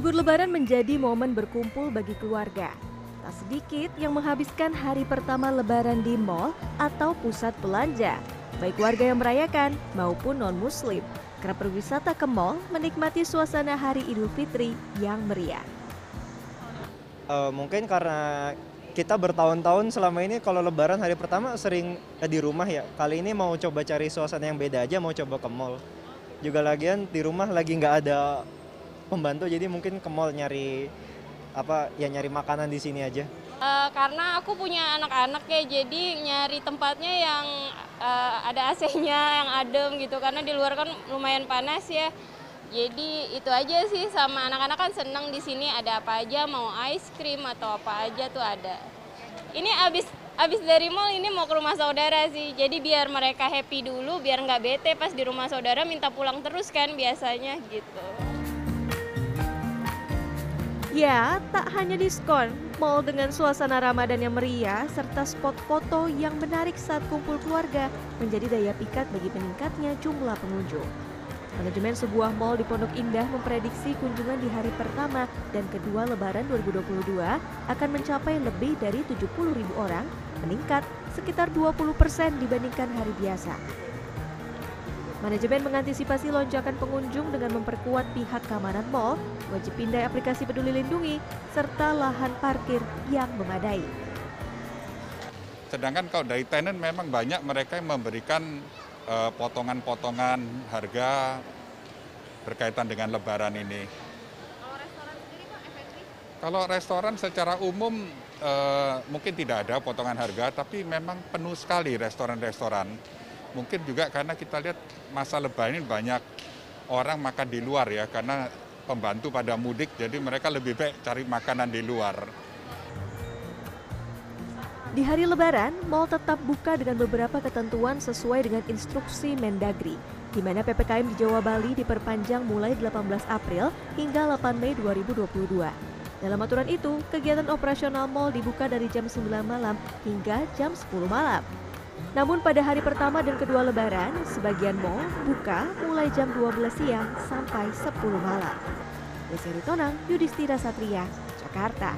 Libur lebaran menjadi momen berkumpul bagi keluarga. Tak sedikit yang menghabiskan hari pertama lebaran di mall atau pusat belanja. Baik warga yang merayakan maupun non-muslim. Kerap berwisata ke mall menikmati suasana hari Idul Fitri yang meriah. Uh, mungkin karena kita bertahun-tahun selama ini kalau lebaran hari pertama sering eh, di rumah ya. Kali ini mau coba cari suasana yang beda aja, mau coba ke mall. Juga lagian di rumah lagi nggak ada pembantu jadi mungkin ke mall nyari apa ya nyari makanan di sini aja. Uh, karena aku punya anak-anak ya, jadi nyari tempatnya yang uh, ada AC-nya, yang adem gitu. Karena di luar kan lumayan panas ya. Jadi itu aja sih sama anak-anak kan seneng di sini ada apa aja, mau ice cream atau apa aja tuh ada. Ini abis abis dari mall ini mau ke rumah saudara sih. Jadi biar mereka happy dulu, biar nggak bete pas di rumah saudara minta pulang terus kan biasanya gitu. Ya, tak hanya diskon, mall dengan suasana Ramadan yang meriah serta spot foto yang menarik saat kumpul keluarga menjadi daya pikat bagi meningkatnya jumlah pengunjung. Manajemen sebuah mall di Pondok Indah memprediksi kunjungan di hari pertama dan kedua lebaran 2022 akan mencapai lebih dari 70 ribu orang, meningkat sekitar 20 persen dibandingkan hari biasa. Manajemen mengantisipasi lonjakan pengunjung dengan memperkuat pihak keamanan mall, wajib pindai aplikasi peduli lindungi, serta lahan parkir yang memadai. Sedangkan kalau dari tenant memang banyak mereka yang memberikan eh, potongan-potongan uh, harga berkaitan dengan lebaran ini. Kalau restoran sendiri Pak, efektif? Kalau restoran secara umum uh, mungkin tidak ada potongan harga, tapi memang penuh sekali restoran-restoran mungkin juga karena kita lihat masa lebaran ini banyak orang makan di luar ya karena pembantu pada mudik jadi mereka lebih baik cari makanan di luar. Di hari lebaran, mal tetap buka dengan beberapa ketentuan sesuai dengan instruksi Mendagri, di mana PPKM di Jawa Bali diperpanjang mulai 18 April hingga 8 Mei 2022. Dalam aturan itu, kegiatan operasional mal dibuka dari jam 9 malam hingga jam 10 malam. Namun pada hari pertama dan kedua lebaran, sebagian mall buka mulai jam 12 siang sampai 10 malam. Desiri Tonang, Yudhistira Satria, Jakarta.